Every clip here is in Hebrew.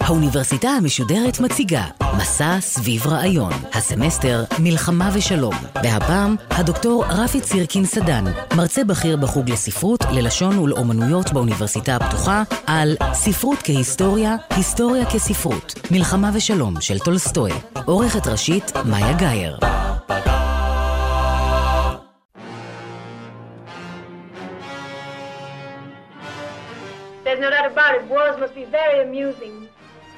האוניברסיטה המשודרת מציגה מסע סביב רעיון, הסמסטר מלחמה ושלום, והפעם הדוקטור רפי צירקין סדן, מרצה בכיר בחוג לספרות, ללשון ולאומנויות באוניברסיטה הפתוחה, על ספרות כהיסטוריה, היסטוריה כספרות, מלחמה ושלום של טולסטוי, עורכת ראשית מאיה גאייר. Very amusing.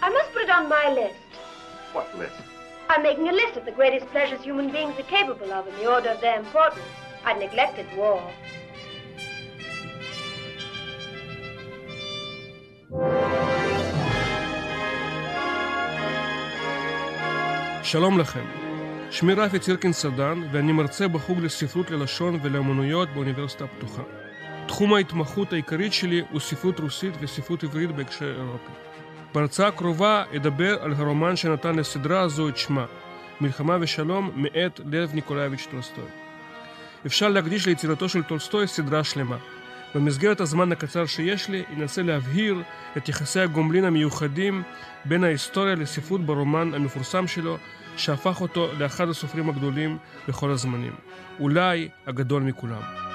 I must put it on my list. What list? I'm making a list of the greatest pleasures human beings are capable of in the order of their importance. I'd neglected war. שלום לכם. שמי רפי צירקין סדן, ואני מרצה בחוג לספרות ללשון ולאמנויות באוניברסיטה הפתוחה. תחום ההתמחות העיקרית שלי הוא ספרות רוסית וספרות עברית בהקשר אירופי. בהרצאה הקרובה אדבר על הרומן שנתן לסדרה הזו את שמה, מלחמה ושלום מאת לב ניקולאביץ' טולסטוי. אפשר להקדיש ליצירתו של טולסטוי סדרה שלמה. במסגרת הזמן הקצר שיש לי, אנסה להבהיר את יחסי הגומלין המיוחדים בין ההיסטוריה לספרות ברומן המפורסם שלו, שהפך אותו לאחד הסופרים הגדולים בכל הזמנים. אולי הגדול מכולם.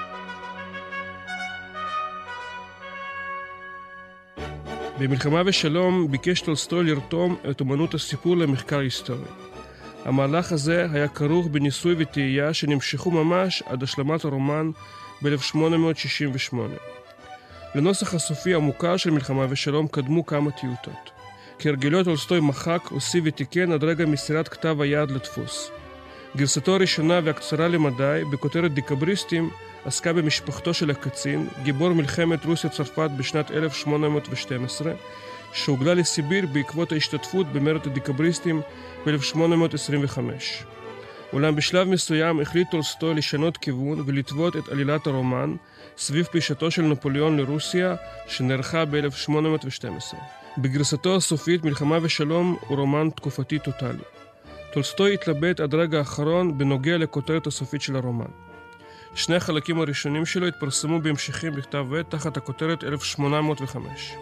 במלחמה ושלום ביקש טולסטוי לרתום את אמנות הסיפור למחקר היסטורי. המהלך הזה היה כרוך בניסוי וטעייה שנמשכו ממש עד השלמת הרומן ב-1868. לנוסח הסופי המוכר של מלחמה ושלום קדמו כמה טיוטות. כהרגלו טולסטוי מחק, הוסיף ותיקן עד רגע מסירת כתב היד לדפוס. גרסתו הראשונה והקצרה למדי, בכותרת דיקבריסטים, עסקה במשפחתו של הקצין, גיבור מלחמת רוסיה-צרפת בשנת 1812, שהוגלה לסיביר בעקבות ההשתתפות במרד הדיקבריסטים ב-1825. אולם בשלב מסוים החליט טולסטוי לשנות כיוון ולטוות את עלילת הרומן סביב פלישתו של נפוליאון לרוסיה שנערכה ב-1812. בגרסתו הסופית מלחמה ושלום הוא רומן תקופתי טוטאלי. טולסטוי התלבט עד רגע האחרון בנוגע לכותרת הסופית של הרומן. שני החלקים הראשונים שלו התפרסמו בהמשכים בכתב עת תחת הכותרת 1805.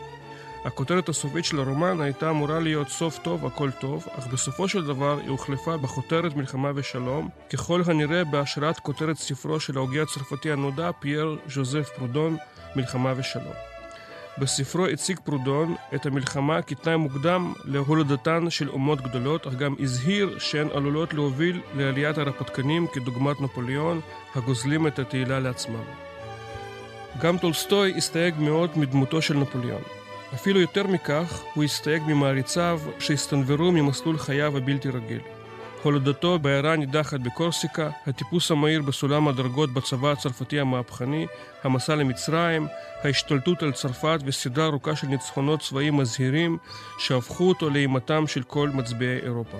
הכותרת הסופית של הרומן הייתה אמורה להיות סוף טוב, הכל טוב, אך בסופו של דבר היא הוחלפה בכותרת מלחמה ושלום, ככל הנראה בהשראת כותרת ספרו של ההוגה הצרפתי הנודע פייר ז'וזף פרודון, מלחמה ושלום. בספרו הציג פרודון את המלחמה כתנאי מוקדם להולדתן של אומות גדולות, אך גם הזהיר שהן עלולות להוביל לעליית הרפתקנים כדוגמת נפוליאון, הגוזלים את התהילה לעצמם. גם טולסטוי הסתייג מאוד מדמותו של נפוליאון. אפילו יותר מכך, הוא הסתייג ממעריציו שהסתנוורו ממסלול חייו הבלתי רגיל. הולדתו בעיירה נידחת בקורסיקה, הטיפוס המהיר בסולם הדרגות בצבא הצרפתי המהפכני, המסע למצרים, ההשתלטות על צרפת וסדרה ארוכה של ניצחונות צבאיים מזהירים שהפכו אותו לאימתם של כל מצביאי אירופה.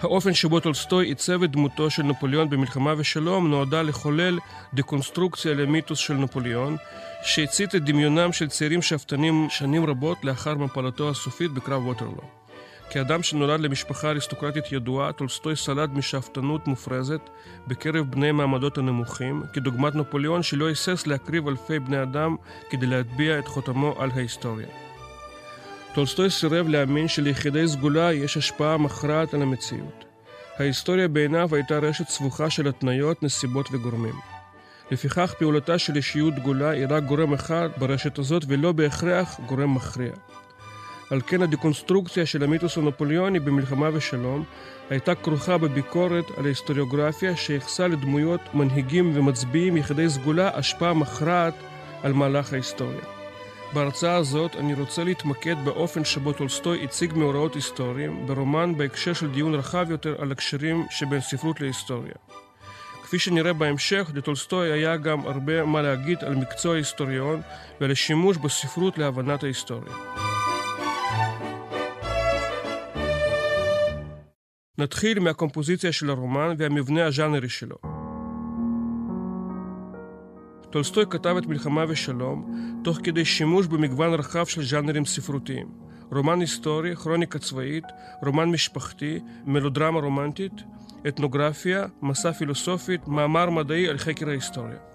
האופן שבו טולסטוי עיצב את דמותו של נפוליאון במלחמה ושלום נועדה לחולל דקונסטרוקציה למיתוס של נפוליאון, שהצית את דמיונם של צעירים שאפתנים שנים רבות לאחר מפלתו הסופית בקרב ווטרלו. כאדם שנולד למשפחה אריסטוקרטית ידועה, טולסטוי סלד משאפתנות מופרזת בקרב בני מעמדות הנמוכים, כדוגמת נפוליאון שלא היסס להקריב אלפי בני אדם כדי להטביע את חותמו על ההיסטוריה. טולסטוי סירב להאמין שליחידי סגולה יש השפעה מכרעת על המציאות. ההיסטוריה בעיניו הייתה רשת סבוכה של התניות, נסיבות וגורמים. לפיכך פעולתה של אישיות דגולה היא רק גורם אחד ברשת הזאת ולא בהכרח גורם מכריע. על כן הדקונסטרוקציה של המיתוס הנפוליאוני במלחמה ושלום הייתה כרוכה בביקורת על ההיסטוריוגרפיה שייחסה לדמויות מנהיגים ומצביעים יחידי סגולה השפעה מכרעת על מהלך ההיסטוריה. בהרצאה הזאת אני רוצה להתמקד באופן שבו טולסטוי הציג מאורעות היסטוריים ברומן בהקשר של דיון רחב יותר על הקשרים שבין ספרות להיסטוריה. כפי שנראה בהמשך, לטולסטוי היה גם הרבה מה להגיד על מקצוע ההיסטוריון ועל השימוש בספרות להבנת ההיסטוריה. נתחיל מהקומפוזיציה של הרומן והמבנה הז'אנרי שלו. טולסטוי כתב את מלחמה ושלום תוך כדי שימוש במגוון רחב של ז'אנרים ספרותיים. רומן היסטורי, כרוניקה צבאית, רומן משפחתי, מלודרמה רומנטית, אתנוגרפיה, מסה פילוסופית, מאמר מדעי על חקר ההיסטוריה.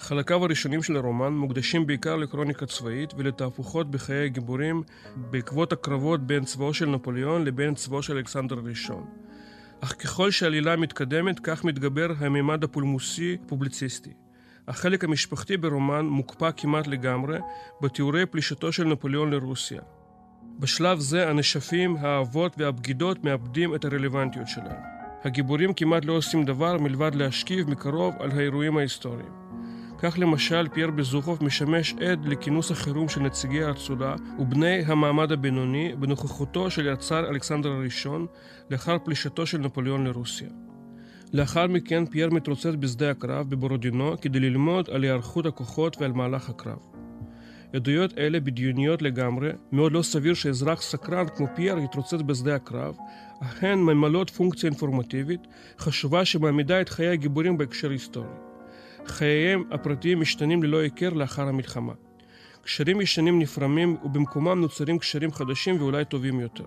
חלקיו הראשונים של הרומן מוקדשים בעיקר לקרוניקה צבאית ולתהפוכות בחיי הגיבורים בעקבות הקרבות בין צבאו של נפוליאון לבין צבאו של אלכסנדר הראשון. אך ככל שהעלילה מתקדמת, כך מתגבר הממד הפולמוסי-פובליציסטי. החלק המשפחתי ברומן מוקפא כמעט לגמרי בתיאורי פלישתו של נפוליאון לרוסיה. בשלב זה הנשפים, האבות והבגידות מאבדים את הרלוונטיות שלהם. הגיבורים כמעט לא עושים דבר מלבד להשכיב מקרוב על האירועים ההיסטוריים. כך למשל פייר בזוכוב משמש עד לכינוס החירום של נציגי האצולה ובני המעמד הבינוני בנוכחותו של יצר אלכסנדר הראשון לאחר פלישתו של נפוליאון לרוסיה. לאחר מכן פייר מתרוצץ בשדה הקרב בבורודינו כדי ללמוד על היערכות הכוחות ועל מהלך הקרב. עדויות אלה בדיוניות לגמרי, מאוד לא סביר שאזרח סקרן כמו פייר יתרוצץ בשדה הקרב, אך הן ממלאות פונקציה אינפורמטיבית חשובה שמעמידה את חיי הגיבורים בהקשר היסטורי. חייהם הפרטיים משתנים ללא היכר לאחר המלחמה. קשרים ישנים נפרמים ובמקומם נוצרים קשרים חדשים ואולי טובים יותר.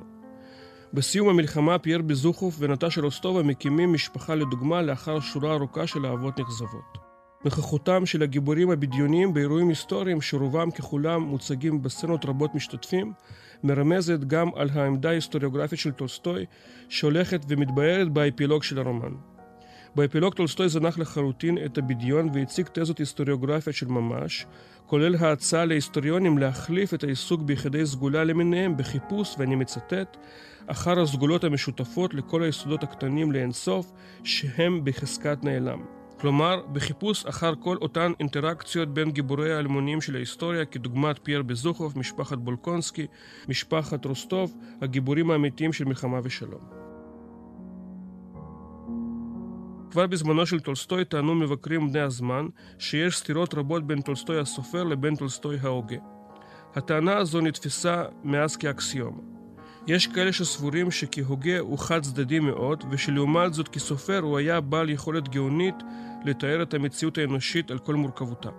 בסיום המלחמה פייר בזוכוב ונטשה רוסטובה מקימים משפחה לדוגמה לאחר שורה ארוכה של אהבות נכזבות. נוכחותם של הגיבורים הבדיוניים באירועים היסטוריים שרובם ככולם מוצגים בסצנות רבות משתתפים, מרמזת גם על העמדה ההיסטוריוגרפית של טולסטוי שהולכת ומתבהרת באפילוג של הרומן. באפילוג טולסטוי זנח לחלוטין את הבדיון והציג תזות היסטוריוגרפיות של ממש, כולל ההצעה להיסטוריונים להחליף את העיסוק ביחידי סגולה למיניהם בחיפוש, ואני מצטט, אחר הסגולות המשותפות לכל היסודות הקטנים לאינסוף, שהם בחזקת נעלם. כלומר, בחיפוש אחר כל אותן אינטראקציות בין גיבוריה האלמונים של ההיסטוריה, כדוגמת פייר בזוכוב, משפחת בולקונסקי, משפחת רוסטוב, הגיבורים האמיתיים של מלחמה ושלום. כבר בזמנו של טולסטוי טענו מבקרים בני הזמן שיש סתירות רבות בין טולסטוי הסופר לבין טולסטוי ההוגה. הטענה הזו נתפסה מאז כאקסיומה. יש כאלה שסבורים שכהוגה הוא חד צדדי מאוד, ושלעומת זאת כסופר הוא היה בעל יכולת גאונית לתאר את המציאות האנושית על כל מורכבותה.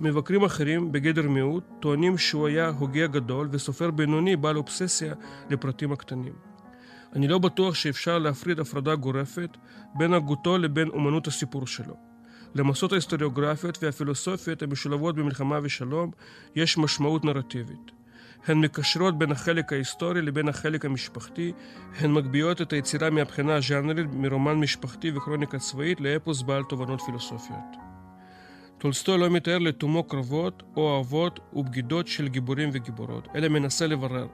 מבקרים אחרים, בגדר מיעוט, טוענים שהוא היה הוגה גדול וסופר בינוני בעל אובססיה לפרטים הקטנים. אני לא בטוח שאפשר להפריד הפרדה גורפת בין הגותו לבין אומנות הסיפור שלו. למסות ההיסטוריוגרפיות והפילוסופיות המשולבות במלחמה ושלום יש משמעות נרטיבית. הן מקשרות בין החלק ההיסטורי לבין החלק המשפחתי, הן מגביהות את היצירה מהבחינה הז'אנרית מרומן משפחתי וקרוניקה צבאית לאפוס בעל תובנות פילוסופיות. טולסטוי לא מתאר לתומו קרבות או אהבות ובגידות של גיבורים וגיבורות, אלא מנסה לברר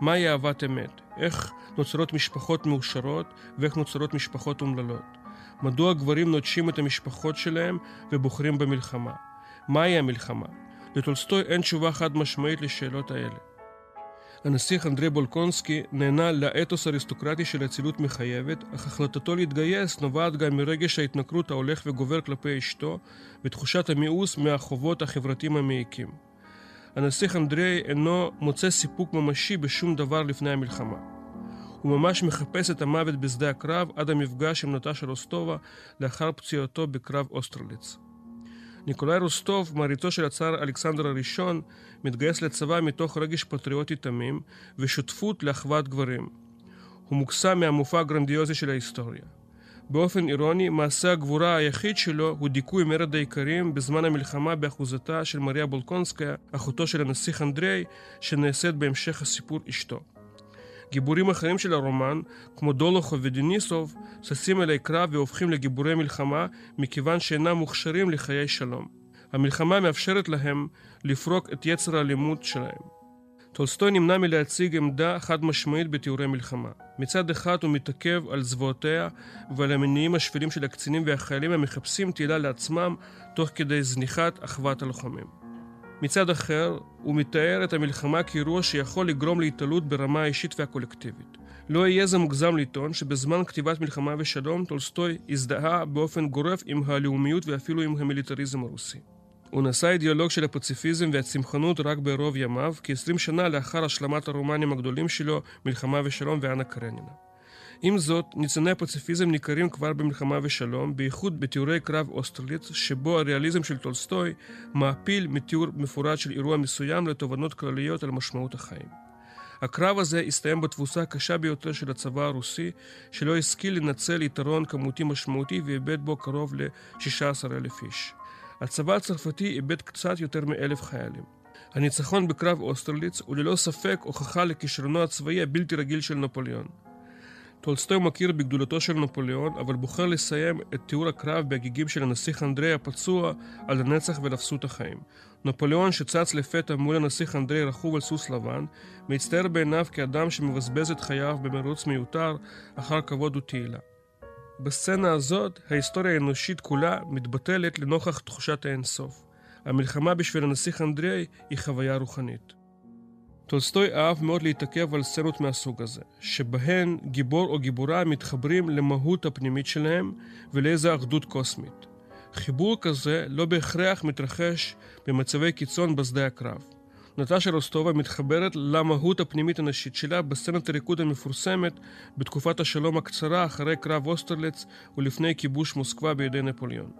מהי אהבת אמת, איך נוצרות משפחות מאושרות ואיך נוצרות משפחות אומללות. מדוע גברים נוטשים את המשפחות שלהם ובוחרים במלחמה? מהי המלחמה? לטולסטוי אין תשובה חד משמעית לשאלות האלה. הנסיך אנדרי בולקונסקי נהנה לאתוס אריסטוקרטי של אצילות מחייבת, אך החלטתו להתגייס נובעת גם מרגש ההתנכרות ההולך וגובר כלפי אשתו, ותחושת המיאוס מהחובות החברתיים המעיקים. הנסיך אנדרי אינו מוצא סיפוק ממשי בשום דבר לפני המלחמה. הוא ממש מחפש את המוות בשדה הקרב עד המפגש עם נטשה רוסטובה לאחר פציעתו בקרב אוסטרליץ. ניקולאי רוסטוב, מעריצו של הצאר אלכסנדר הראשון, מתגייס לצבא מתוך רגש פטריוטי תמים ושותפות לאחוות גברים. הוא מוקסם מהמופע הגרנדיוזי של ההיסטוריה. באופן אירוני, מעשה הגבורה היחיד שלו הוא דיכוי מרד האיכרים בזמן המלחמה באחוזתה של מריה בולקונסקיה, אחותו של הנסיך אנדריי, שנעשית בהמשך הסיפור אשתו. גיבורים אחרים של הרומן, כמו דולוכוב ודניסוב, ששים אלי קרב והופכים לגיבורי מלחמה מכיוון שאינם מוכשרים לחיי שלום. המלחמה מאפשרת להם לפרוק את יצר האלימות שלהם. טולסטוי נמנע מלהציג עמדה חד משמעית בתיאורי מלחמה. מצד אחד הוא מתעכב על זוועותיה ועל המניעים השפלים של הקצינים והחיילים המחפשים תהילה לעצמם תוך כדי זניחת אחוות הלוחמים. מצד אחר, הוא מתאר את המלחמה כאירוע שיכול לגרום להתעלות ברמה האישית והקולקטיבית. לא יהיה זה מוגזם לטעון שבזמן כתיבת מלחמה ושלום טולסטוי הזדהה באופן גורף עם הלאומיות ואפילו עם המיליטריזם הרוסי. הוא נעשה אידיאולוג של הפציפיזם והצמחונות רק בערוב ימיו, כ-20 שנה לאחר השלמת הרומנים הגדולים שלו, מלחמה ושלום ואנה קרנינה. עם זאת, ניצני הפציפיזם ניכרים כבר במלחמה ושלום, בייחוד בתיאורי קרב אוסטרליץ, שבו הריאליזם של טולסטוי מעפיל מתיאור מפורט של אירוע מסוים לתובנות כלליות על משמעות החיים. הקרב הזה הסתיים בתבוסה הקשה ביותר של הצבא הרוסי, שלא השכיל לנצל יתרון כמותי משמעותי ואיבד בו קרוב ל-16,000 איש. הצבא הצרפתי איבד קצת יותר מאלף חיילים. הניצחון בקרב אוסטרליץ הוא ללא ספק הוכחה לכישרונו הצבאי הבלתי רגיל של נפוליאון. טולסטוי מכיר בגדולתו של נפוליאון, אבל בוחר לסיים את תיאור הקרב בהגיגים של הנסיך אנדרי הפצוע על הנצח ואפסות החיים. נפוליאון שצץ לפתע מול הנסיך אנדרי רכוב על סוס לבן, מצטייר בעיניו כאדם שמבזבז את חייו במרוץ מיותר אחר כבוד ותהילה. בסצנה הזאת, ההיסטוריה האנושית כולה מתבטלת לנוכח תחושת האינסוף. המלחמה בשביל הנסיך אנדרי היא חוויה רוחנית. טולסטוי אהב מאוד להתעכב על סצנות מהסוג הזה, שבהן גיבור או גיבורה מתחברים למהות הפנימית שלהם ולאיזו אחדות קוסמית. חיבור כזה לא בהכרח מתרחש במצבי קיצון בשדה הקרב. נטשה רוסטובה מתחברת למהות הפנימית הנשית שלה בסצנת הריקוד המפורסמת בתקופת השלום הקצרה אחרי קרב אוסטרליץ ולפני כיבוש מוסקבה בידי נפוליאון.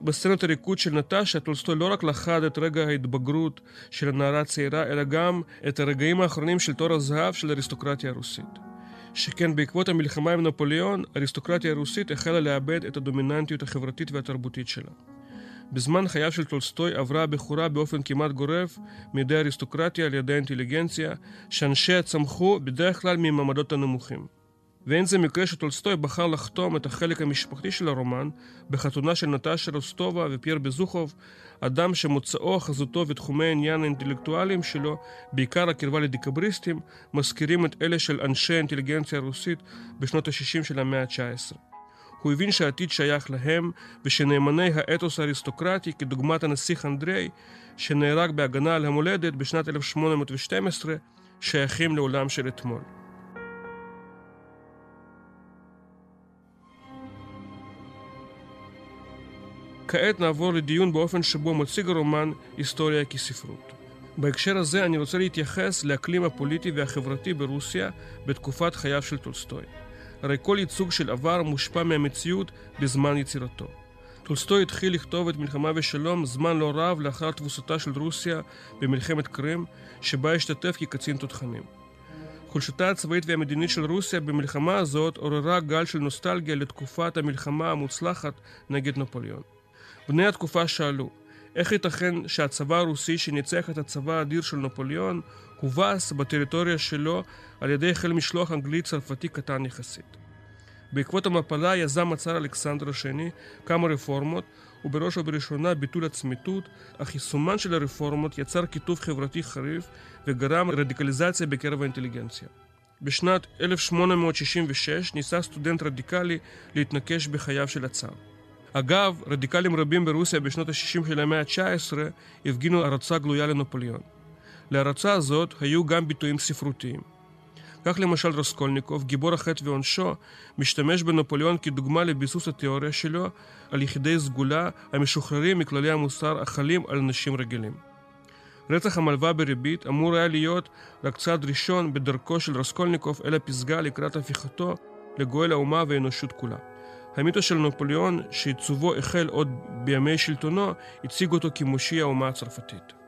בסצנת הריקוד של נטשה, טולסטוי לא רק לכד את רגע ההתבגרות של הנערה הצעירה, אלא גם את הרגעים האחרונים של תור הזהב של האריסטוקרטיה הרוסית. שכן בעקבות המלחמה עם נפוליאון, האריסטוקרטיה הרוסית החלה לאבד את הדומיננטיות החברתית והתרבותית שלה. בזמן חייו של טולסטוי עברה הבכורה באופן כמעט גורף מידי האריסטוקרטיה לידי האינטליגנציה, שאנשיה צמחו בדרך כלל מהמעמדות הנמוכים. ואין זה מקרה שטולסטוי בחר לחתום את החלק המשפחתי של הרומן בחתונה של נטשה רוסטובה ופייר בזוכוב, אדם שמוצאו, חזותו ותחומי העניין האינטלקטואליים שלו, בעיקר הקרבה לדיקבריסטים, מזכירים את אלה של אנשי האינטליגנציה הרוסית בשנות ה-60 של המאה ה-19. הוא הבין שהעתיד שייך להם, ושנאמני האתוס האריסטוקרטי, כדוגמת הנסיך אנדרי, שנהרג בהגנה על המולדת בשנת 1812, שייכים לעולם של אתמול. כעת נעבור לדיון באופן שבו מציג הרומן היסטוריה כספרות. בהקשר הזה אני רוצה להתייחס לאקלים הפוליטי והחברתי ברוסיה בתקופת חייו של טולסטוי. הרי כל ייצוג של עבר מושפע מהמציאות בזמן יצירתו. טולסטוי התחיל לכתוב את מלחמה ושלום זמן לא רב לאחר תבוסתה של רוסיה במלחמת קרים, שבה השתתף כקצין תותחנים. חולשתה הצבאית והמדינית של רוסיה במלחמה הזאת עוררה גל של נוסטלגיה לתקופת המלחמה המוצלחת נגד נפוליאון. בני התקופה שאלו, איך ייתכן שהצבא הרוסי שניצח את הצבא האדיר של נפוליאון הובס בטריטוריה שלו על ידי חיל משלוח אנגלי-צרפתי קטן יחסית. בעקבות המפלה יזם הצאר אלכסנדר השני כמה רפורמות, ובראש ובראשונה ביטול הצמיתות, אך יישומן של הרפורמות יצר קיטוב חברתי חריף וגרם רדיקליזציה בקרב האינטליגנציה. בשנת 1866 ניסה סטודנט רדיקלי להתנקש בחייו של הצאר. אגב, רדיקלים רבים ברוסיה בשנות ה-60 של המאה ה-19 הפגינו הערצה גלויה לנפוליאון. להערצה הזאת היו גם ביטויים ספרותיים. כך למשל רסקולניקוב, גיבור החטא ועונשו, משתמש בנפוליאון כדוגמה לביסוס התיאוריה שלו על יחידי סגולה המשוחררים מכללי המוסר החלים על אנשים רגילים. רצח המלווה בריבית אמור היה להיות רק צעד ראשון בדרכו של רסקולניקוב אל הפסגה לקראת הפיכתו לגואל האומה והאנושות כולה. המיתוס של נפוליאון, שעיצובו החל עוד בימי שלטונו, הציג אותו כמושיע האומה הצרפתית.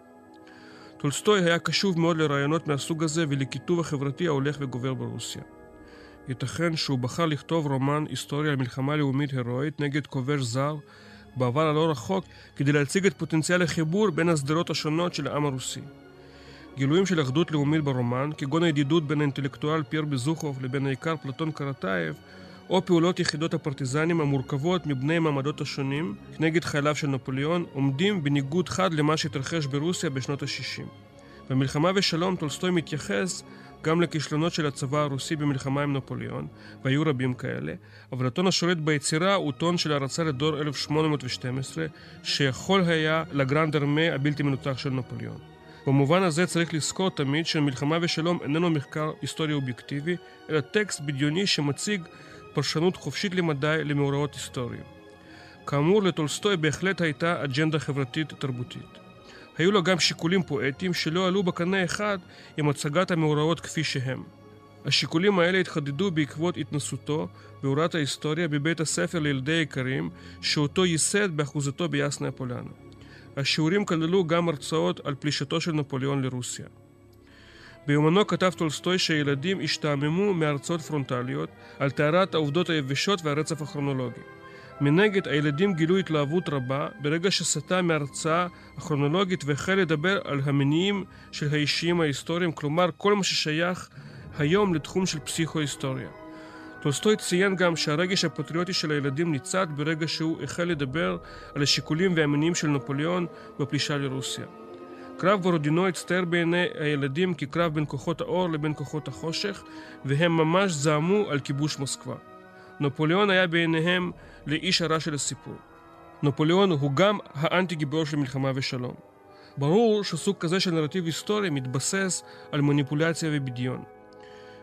טולסטוי היה קשוב מאוד לרעיונות מהסוג הזה ולקיטוב החברתי ההולך וגובר ברוסיה. ייתכן שהוא בחר לכתוב רומן היסטורי על מלחמה לאומית הירואית נגד כובש זר בעבר הלא רחוק כדי להציג את פוטנציאל החיבור בין השדרות השונות של העם הרוסי. גילויים של אחדות לאומית ברומן, כגון הידידות בין האינטלקטואל פייר בזוכוב לבין האיכר פלטון קרטייב, או פעולות יחידות הפרטיזנים המורכבות מבני המעמדות השונים נגד חייליו של נפוליאון עומדים בניגוד חד למה שהתרחש ברוסיה בשנות ה-60. במלחמה ושלום טולסטוי מתייחס גם לכישלונות של הצבא הרוסי במלחמה עם נפוליאון, והיו רבים כאלה, אבל הטון השולט ביצירה הוא טון של הערצה לדור 1812, שיכול היה לגרנד ארמה הבלתי מנוצח של נפוליאון. במובן הזה צריך לזכור תמיד שמלחמה ושלום איננו מחקר היסטורי אובייקטיבי, אלא טקסט בדיוני שמציג פרשנות חופשית למדי למאורעות היסטוריים. כאמור, לטולסטוי בהחלט הייתה אג'נדה חברתית-תרבותית. היו לו גם שיקולים פואטיים שלא עלו בקנה אחד עם הצגת המאורעות כפי שהם. השיקולים האלה התחדדו בעקבות התנסותו בהוראת ההיסטוריה בבית הספר לילדי איכרים, שאותו ייסד באחוזתו ביאסנה הפולנה. השיעורים כללו גם הרצאות על פלישתו של נפוליאון לרוסיה. ביומנו כתב טולסטוי שהילדים השתעממו מהרצאות פרונטליות על טהרת העובדות היבשות והרצף הכרונולוגי. מנגד, הילדים גילו התלהבות רבה ברגע שסטה מהרצאה הכרונולוגית והחל לדבר על המניעים של האישים ההיסטוריים, כלומר כל מה ששייך היום לתחום של פסיכו-היסטוריה. טולסטוי ציין גם שהרגש הפטריוטי של הילדים ניצת ברגע שהוא החל לדבר על השיקולים והמניעים של נפוליאון בפלישה לרוסיה. קרב בורודינו הצטייר בעיני הילדים כקרב בין כוחות האור לבין כוחות החושך, והם ממש זעמו על כיבוש מוסקבה. נפוליאון היה בעיניהם לאיש הרע של הסיפור. נפוליאון הוא גם האנטי גיבור של מלחמה ושלום. ברור שסוג כזה של נרטיב היסטורי מתבסס על מניפולציה ובדיון.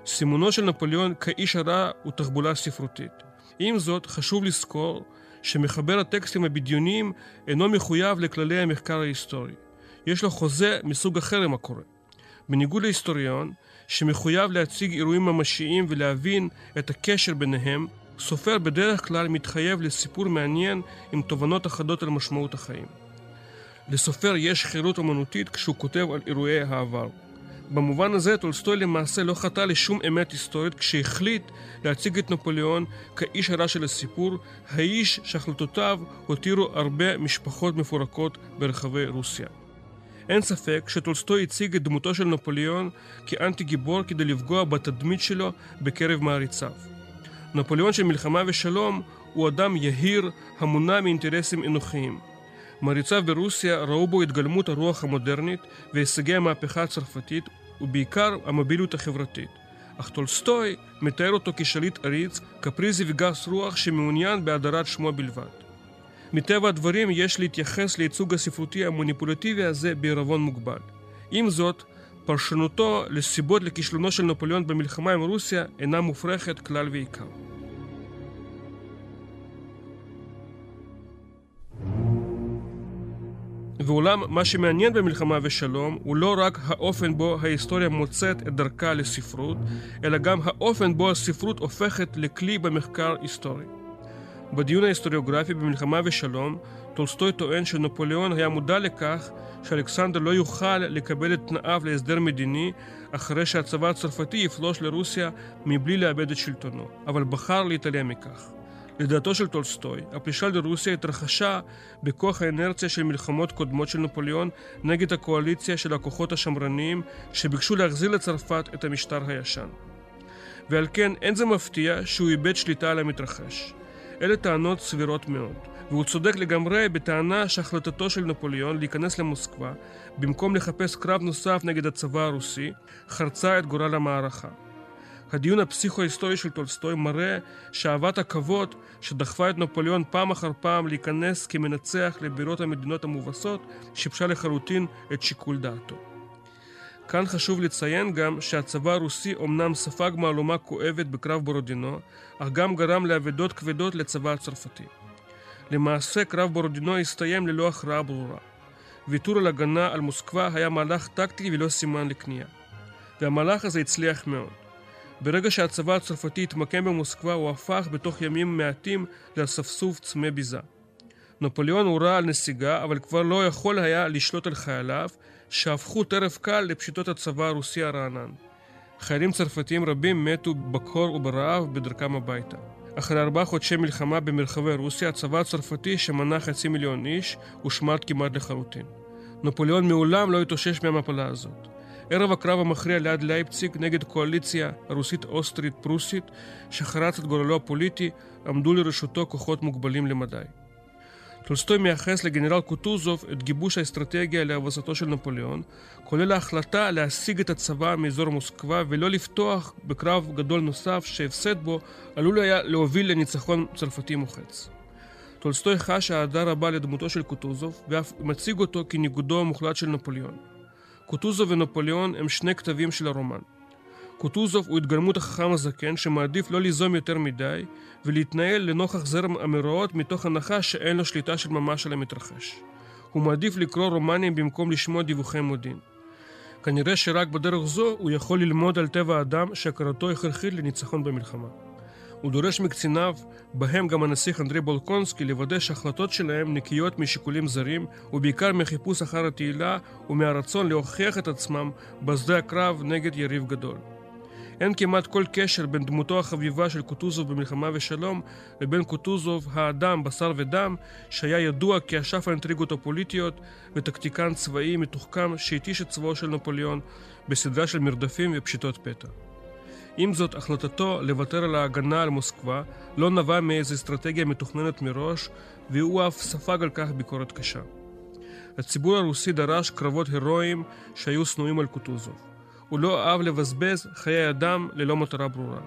סימונו של נפוליאון כאיש הרע הוא תחבולה ספרותית. עם זאת, חשוב לזכור שמחבר הטקסטים הבדיוניים אינו מחויב לכללי המחקר ההיסטורי. יש לו חוזה מסוג אחר עם הקורא. בניגוד להיסטוריון, שמחויב להציג אירועים ממשיים ולהבין את הקשר ביניהם, סופר בדרך כלל מתחייב לסיפור מעניין עם תובנות אחדות על משמעות החיים. לסופר יש חירות אמנותית כשהוא כותב על אירועי העבר. במובן הזה טולסטוי למעשה לא חטא לשום אמת היסטורית כשהחליט להציג את נפוליאון כאיש הרע של הסיפור, האיש שהחלטותיו הותירו הרבה משפחות מפורקות ברחבי רוסיה. אין ספק שטולסטוי הציג את דמותו של נפוליאון כאנטי גיבור כדי לפגוע בתדמית שלו בקרב מעריציו. נפוליאון של מלחמה ושלום הוא אדם יהיר המונע מאינטרסים אנוכיים. מעריציו ברוסיה ראו בו התגלמות הרוח המודרנית והישגי המהפכה הצרפתית ובעיקר המוביליות החברתית. אך טולסטוי מתאר אותו כשליט עריץ, קפריזי וגס רוח שמעוניין בהאדרת שמו בלבד. מטבע הדברים יש להתייחס לייצוג הספרותי המוניפולטיבי הזה בעירבון מוגבל. עם זאת, פרשנותו לסיבות לכישלונו של נפוליאון במלחמה עם רוסיה אינה מופרכת כלל ועיקר. ואולם, מה שמעניין במלחמה ושלום הוא לא רק האופן בו ההיסטוריה מוצאת את דרכה לספרות, אלא גם האופן בו הספרות הופכת לכלי במחקר היסטורי. בדיון ההיסטוריוגרפי במלחמה ושלום, טולסטוי טוען שנפוליאון היה מודע לכך שאלכסנדר לא יוכל לקבל את תנאיו להסדר מדיני אחרי שהצבא הצרפתי יפלוש לרוסיה מבלי לאבד את שלטונו, אבל בחר להתעלם מכך. לדעתו של טולסטוי, הפלישה לרוסיה התרחשה בכוח האנרציה של מלחמות קודמות של נפוליאון נגד הקואליציה של הכוחות השמרניים שביקשו להחזיר לצרפת את המשטר הישן. ועל כן אין זה מפתיע שהוא איבד שליטה על המתרחש. אלה טענות סבירות מאוד, והוא צודק לגמרי בטענה שהחלטתו של נפוליאון להיכנס למוסקבה במקום לחפש קרב נוסף נגד הצבא הרוסי, חרצה את גורל המערכה. הדיון הפסיכו-היסטורי של טולסטוי מראה שאהבת הכבוד שדחפה את נפוליאון פעם אחר פעם להיכנס כמנצח לבירות המדינות המובסות, שיבשה לחלוטין את שיקול דעתו. כאן חשוב לציין גם שהצבא הרוסי אומנם ספג מהלומה כואבת בקרב בורודינו, אך גם גרם לאבדות כבדות לצבא הצרפתי. למעשה קרב בורודינו הסתיים ללא הכרעה ברורה. ויתור על הגנה על מוסקבה היה מהלך טקטי ולא סימן לכניעה. והמהלך הזה הצליח מאוד. ברגע שהצבא הצרפתי התמקם במוסקבה הוא הפך בתוך ימים מעטים לאספסוף צמא ביזה. נפוליאון הורה על נסיגה, אבל כבר לא יכול היה לשלוט על חייליו, שהפכו טרף קל לפשיטות הצבא הרוסי הרענן. חיילים צרפתיים רבים מתו בקור וברעב בדרכם הביתה. אחרי ארבעה חודשי מלחמה במרחבי רוסיה, הצבא הצרפתי, שמנה חצי מיליון איש, הושמד כמעט לחלוטין. נפוליאון מעולם לא התאושש מהמפלה הזאת. ערב הקרב המכריע ליד לייפציג נגד קואליציה רוסית-אוסטרית-פרוסית שחרץ את גורלו הפוליטי, עמדו לרשותו כוחות מוגבלים למדי. טולסטוי מייחס לגנרל קוטוזוב את גיבוש האסטרטגיה להבסתו של נפוליאון, כולל ההחלטה להסיג את הצבא מאזור מוסקבה ולא לפתוח בקרב גדול נוסף שהפסד בו עלול היה להוביל לניצחון צרפתי מוחץ. טולסטוי חש אהדה רבה לדמותו של קוטוזוב ואף מציג אותו כניגודו המוחלט של נפוליאון. קוטוזוב ונפוליאון הם שני קטבים של הרומן. קוטוזוב הוא התגלמות החכם הזקן שמעדיף לא ליזום יותר מדי ולהתנהל לנוכח זרם המאורעות מתוך הנחה שאין לו שליטה של ממש על המתרחש. הוא מעדיף לקרוא רומנים במקום לשמוע דיווחי מודיעין. כנראה שרק בדרך זו הוא יכול ללמוד על טבע האדם שהכרתו הכרחית לניצחון במלחמה. הוא דורש מקציניו, בהם גם הנסיך אנדרי בולקונסקי, לוודא שההחלטות שלהם נקיות משיקולים זרים, ובעיקר מחיפוש אחר התהילה ומהרצון להוכיח את עצמם בשדה הקרב נגד יריב גדול. אין כמעט כל קשר בין דמותו החביבה של קוטוזוב במלחמה ושלום לבין קוטוזוב האדם, בשר ודם, שהיה ידוע כאשף האינטריגות הפוליטיות וטקטיקן צבאי מתוחכם שהתיש את צבאו של נפוליאון בסדרה של מרדפים ופשיטות פתע. עם זאת, החלטתו לוותר על ההגנה על מוסקבה לא נבע מאיזו אסטרטגיה מתוכננת מראש, והוא אף ספג על כך ביקורת קשה. הציבור הרוסי דרש קרבות הירואיים שהיו שנואים על קוטוזוב. הוא לא אהב לבזבז חיי אדם ללא מטרה ברורה.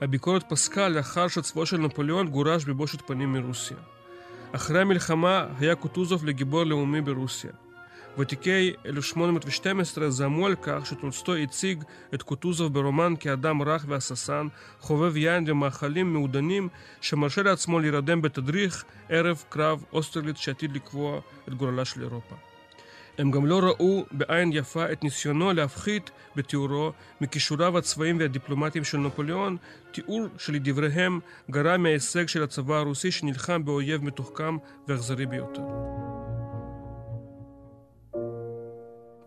הביקורת פסקה לאחר שצבאו של נפוליאון גורש בבושת פנים מרוסיה. אחרי המלחמה היה קוטוזוב לגיבור לאומי ברוסיה. ותיקי 1812 זעמו על כך שטולסטוי הציג את קוטוזוב ברומן כאדם רך והססן, חובב יין ומאכלים מעודנים, שמרשה לעצמו להירדם בתדריך ערב קרב אוסטרליץ שעתיד לקבוע את גורלה של אירופה. הם גם לא ראו בעין יפה את ניסיונו להפחית בתיאורו מכישוריו הצבאיים והדיפלומטיים של נפוליאון, תיאור שלדבריהם גרע מההישג של הצבא הרוסי שנלחם באויב מתוחכם ואכזרי ביותר.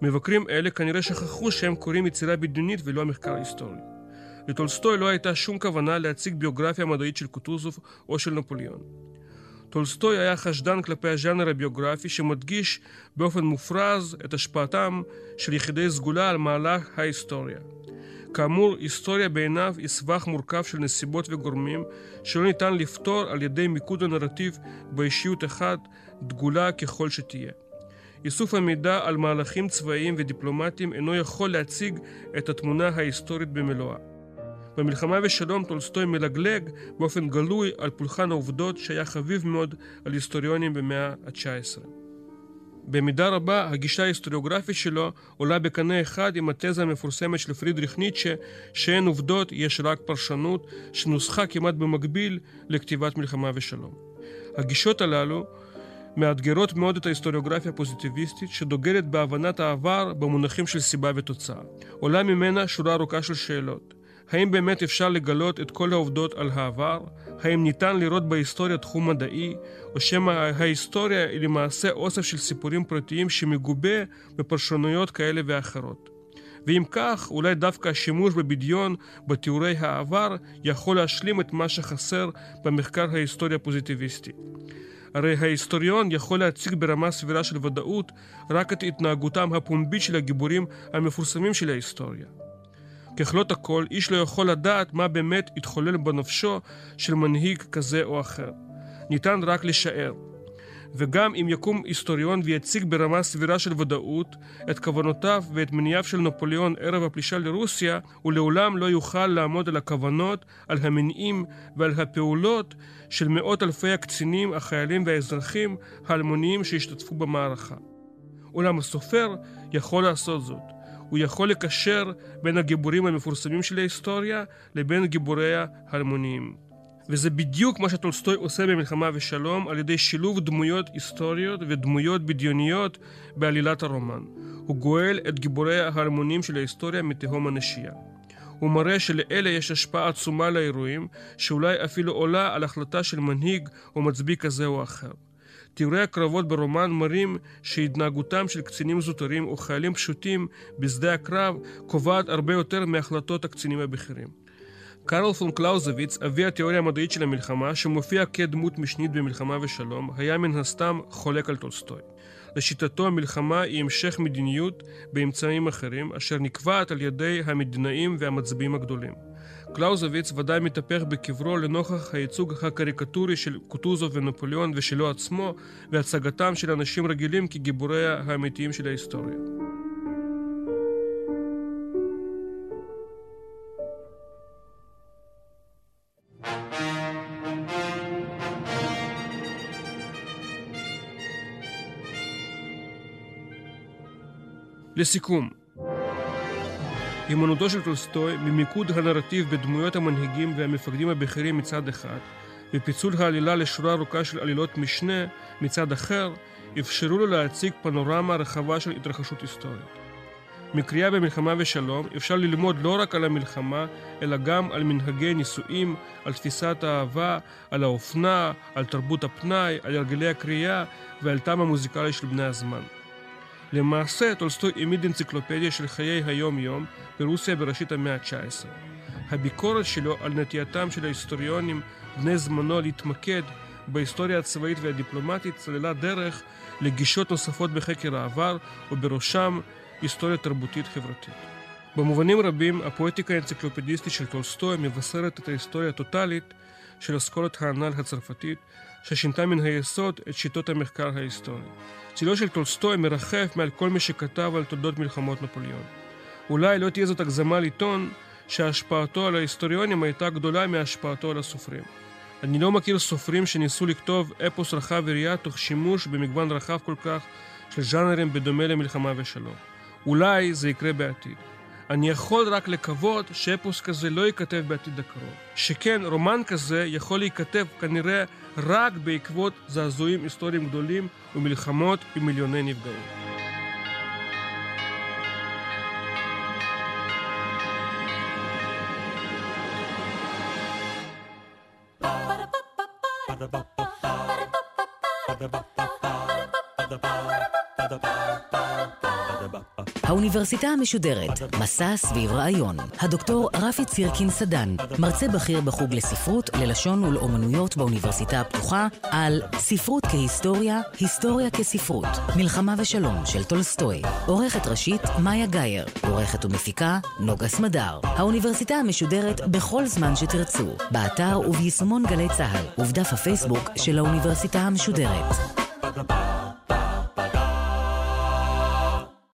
מבקרים אלה כנראה שכחו שהם קוראים יצירה בדיונית ולא מחקר היסטורי. לטולסטוי לא הייתה שום כוונה להציג ביוגרפיה מדעית של קוטוזוב או של נפוליאון. טולסטוי היה חשדן כלפי הז'אנר הביוגרפי שמדגיש באופן מופרז את השפעתם של יחידי סגולה על מהלך ההיסטוריה. כאמור, היסטוריה בעיניו היא סבך מורכב של נסיבות וגורמים שלא ניתן לפתור על ידי מיקוד הנרטיב באישיות אחת, דגולה ככל שתהיה. איסוף המידע על מהלכים צבאיים ודיפלומטיים אינו יכול להציג את התמונה ההיסטורית במלואה. במלחמה ושלום טולסטוי מלגלג באופן גלוי על פולחן העובדות שהיה חביב מאוד על היסטוריונים במאה ה-19. במידה רבה הגישה ההיסטוריוגרפית שלו עולה בקנה אחד עם התזה המפורסמת של פרידריך ניטשה שאין עובדות, יש רק פרשנות, שנוסחה כמעט במקביל לכתיבת מלחמה ושלום. הגישות הללו מאתגרות מאוד את ההיסטוריוגרפיה הפוזיטיביסטית שדוגלת בהבנת העבר במונחים של סיבה ותוצאה. עולה ממנה שורה ארוכה של שאלות. האם באמת אפשר לגלות את כל העובדות על העבר? האם ניתן לראות בהיסטוריה תחום מדעי? או שמא ההיסטוריה היא למעשה אוסף של סיפורים פרטיים שמגובה בפרשנויות כאלה ואחרות? ואם כך, אולי דווקא השימוש בבדיון בתיאורי העבר יכול להשלים את מה שחסר במחקר ההיסטוריה הפוזיטיביסטי. הרי ההיסטוריון יכול להציג ברמה סבירה של ודאות רק את התנהגותם הפומבית של הגיבורים המפורסמים של ההיסטוריה. ככלות הכל, איש לא יכול לדעת מה באמת התחולל בנפשו של מנהיג כזה או אחר. ניתן רק לשער. וגם אם יקום היסטוריון ויציג ברמה סבירה של ודאות את כוונותיו ואת מניעיו של נפוליאון ערב הפלישה לרוסיה, הוא לעולם לא יוכל לעמוד על הכוונות, על המניעים ועל הפעולות של מאות אלפי הקצינים, החיילים והאזרחים האלמוניים שהשתתפו במערכה. אולם הסופר יכול לעשות זאת. הוא יכול לקשר בין הגיבורים המפורסמים של ההיסטוריה לבין גיבוריה האלמוניים. וזה בדיוק מה שטולסטוי עושה במלחמה ושלום על ידי שילוב דמויות היסטוריות ודמויות בדיוניות בעלילת הרומן. הוא גואל את גיבורי ההרמונים של ההיסטוריה מתהום הנשייה. הוא מראה שלאלה יש השפעה עצומה לאירועים, שאולי אפילו עולה על החלטה של מנהיג או מצביא כזה או אחר. תיאורי הקרבות ברומן מראים שהתנהגותם של קצינים זוטרים או חיילים פשוטים בשדה הקרב קובעת הרבה יותר מהחלטות הקצינים הבכירים. קרל פון קלאוזוויץ, אבי התיאוריה המדעית של המלחמה, שמופיע כדמות משנית במלחמה ושלום, היה מן הסתם חולק על טולסטוי. לשיטתו המלחמה היא המשך מדיניות באמצעים אחרים, אשר נקבעת על ידי המדינאים והמצביאים הגדולים. קלאוזוויץ ודאי מתהפך בקברו לנוכח הייצוג הקריקטורי של קוטוזוב ונפוליאון ושלו עצמו, והצגתם של אנשים רגילים כגיבוריה האמיתיים של ההיסטוריה. לסיכום, הימנותו של טולסטוי ממיקוד הנרטיב בדמויות המנהיגים והמפקדים הבכירים מצד אחד, ופיצול העלילה לשורה ארוכה של עלילות משנה מצד אחר, אפשרו לו להציג פנורמה רחבה של התרחשות היסטורית. מקריאה במלחמה ושלום אפשר ללמוד לא רק על המלחמה, אלא גם על מנהגי נישואים, על תפיסת האהבה, על האופנה, על תרבות הפנאי, על הרגלי הקריאה ועל הטעם המוזיקלי של בני הזמן. למעשה, טולסטוי העמיד אנציקלופדיה של חיי היום-יום ברוסיה בראשית המאה ה-19. הביקורת שלו על נטייתם של ההיסטוריונים בני זמנו להתמקד בהיסטוריה הצבאית והדיפלומטית סללה דרך לגישות נוספות בחקר העבר, ובראשם היסטוריה תרבותית חברתית. במובנים רבים, הפואטיקה האנציקלופדיסטית של טולסטוי מבשרת את ההיסטוריה הטוטלית של אסכולת האנל הצרפתית, ששינתה מן היסוד את שיטות המחקר ההיסטורי. צילו של טולסטוי מרחף מעל כל מי שכתב על תולדות מלחמות נפוליאון. אולי לא תהיה זאת הגזמה לטעון שהשפעתו על ההיסטוריונים הייתה גדולה מהשפעתו על הסופרים. אני לא מכיר סופרים שניסו לכתוב אפוס רחב יריעה תוך שימוש במגוון רחב כל כך של ז'אנרים בדומה למלחמה ושלום. אולי זה יקרה בעתיד. אני יכול רק לקוות שאפוס כזה לא ייכתב בעתיד הקרוב. שכן רומן כזה יכול להיכתב כנראה רק בעקבות זעזועים היסטוריים גדולים ומלחמות עם מיליוני נפגעים. האוניברסיטה המשודרת, מסע סביב רעיון. הדוקטור רפי צירקין סדן, מרצה בכיר בחוג לספרות, ללשון ולאומנויות באוניברסיטה הפתוחה, על ספרות כהיסטוריה, היסטוריה כספרות, מלחמה ושלום של טולסטוי. עורכת ראשית, מאיה גאייר. עורכת ומפיקה, נוגה סמדר. האוניברסיטה המשודרת בכל זמן שתרצו, באתר וביישומון גלי צה"ל, ובדף הפייסבוק של האוניברסיטה המשודרת.